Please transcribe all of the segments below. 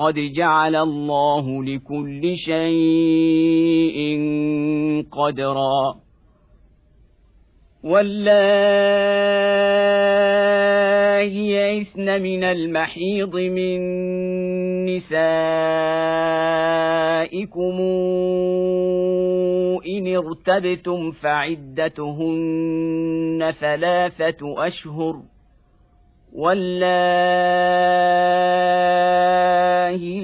قد جعل الله لكل شيء قدرا. واللائي يئسن من المحيض من نسائكم إن ارتبتم فعدتهن ثلاثة أشهر ۖ. واللائي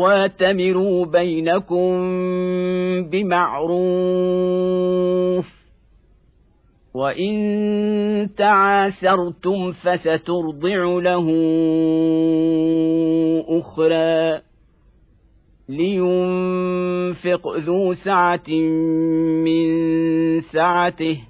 واتمروا بينكم بمعروف وإن تعاسرتم فسترضع له أخرى لينفق ذو سعة من سعته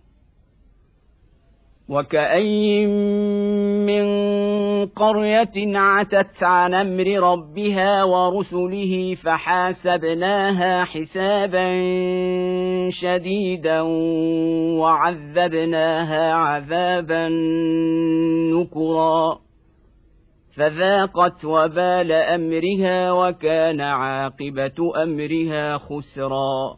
وكأي من قرية عتت عن أمر ربها ورسله فحاسبناها حسابا شديدا وعذبناها عذابا نكرا فذاقت وبال أمرها وكان عاقبة أمرها خسرا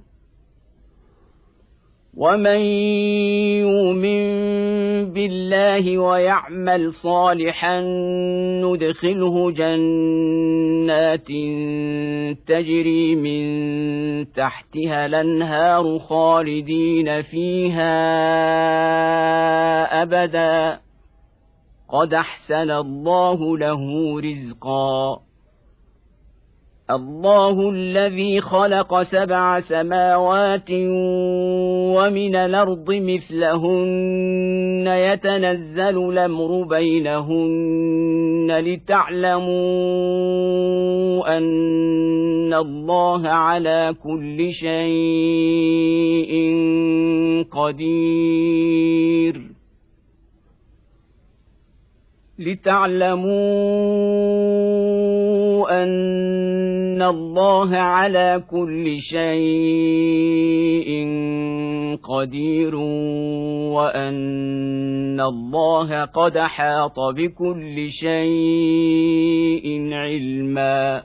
ومن يؤمن بالله ويعمل صالحا ندخله جنات تجري من تحتها الانهار خالدين فيها ابدا قد احسن الله له رزقا الله الذي خلق سبع سماوات ومن الأرض مثلهن يتنزل الأمر بينهن لتعلموا أن الله على كل شيء قدير. لتعلموا أن الله على كل شيء قدير وان الله قد احاط بكل شيء علما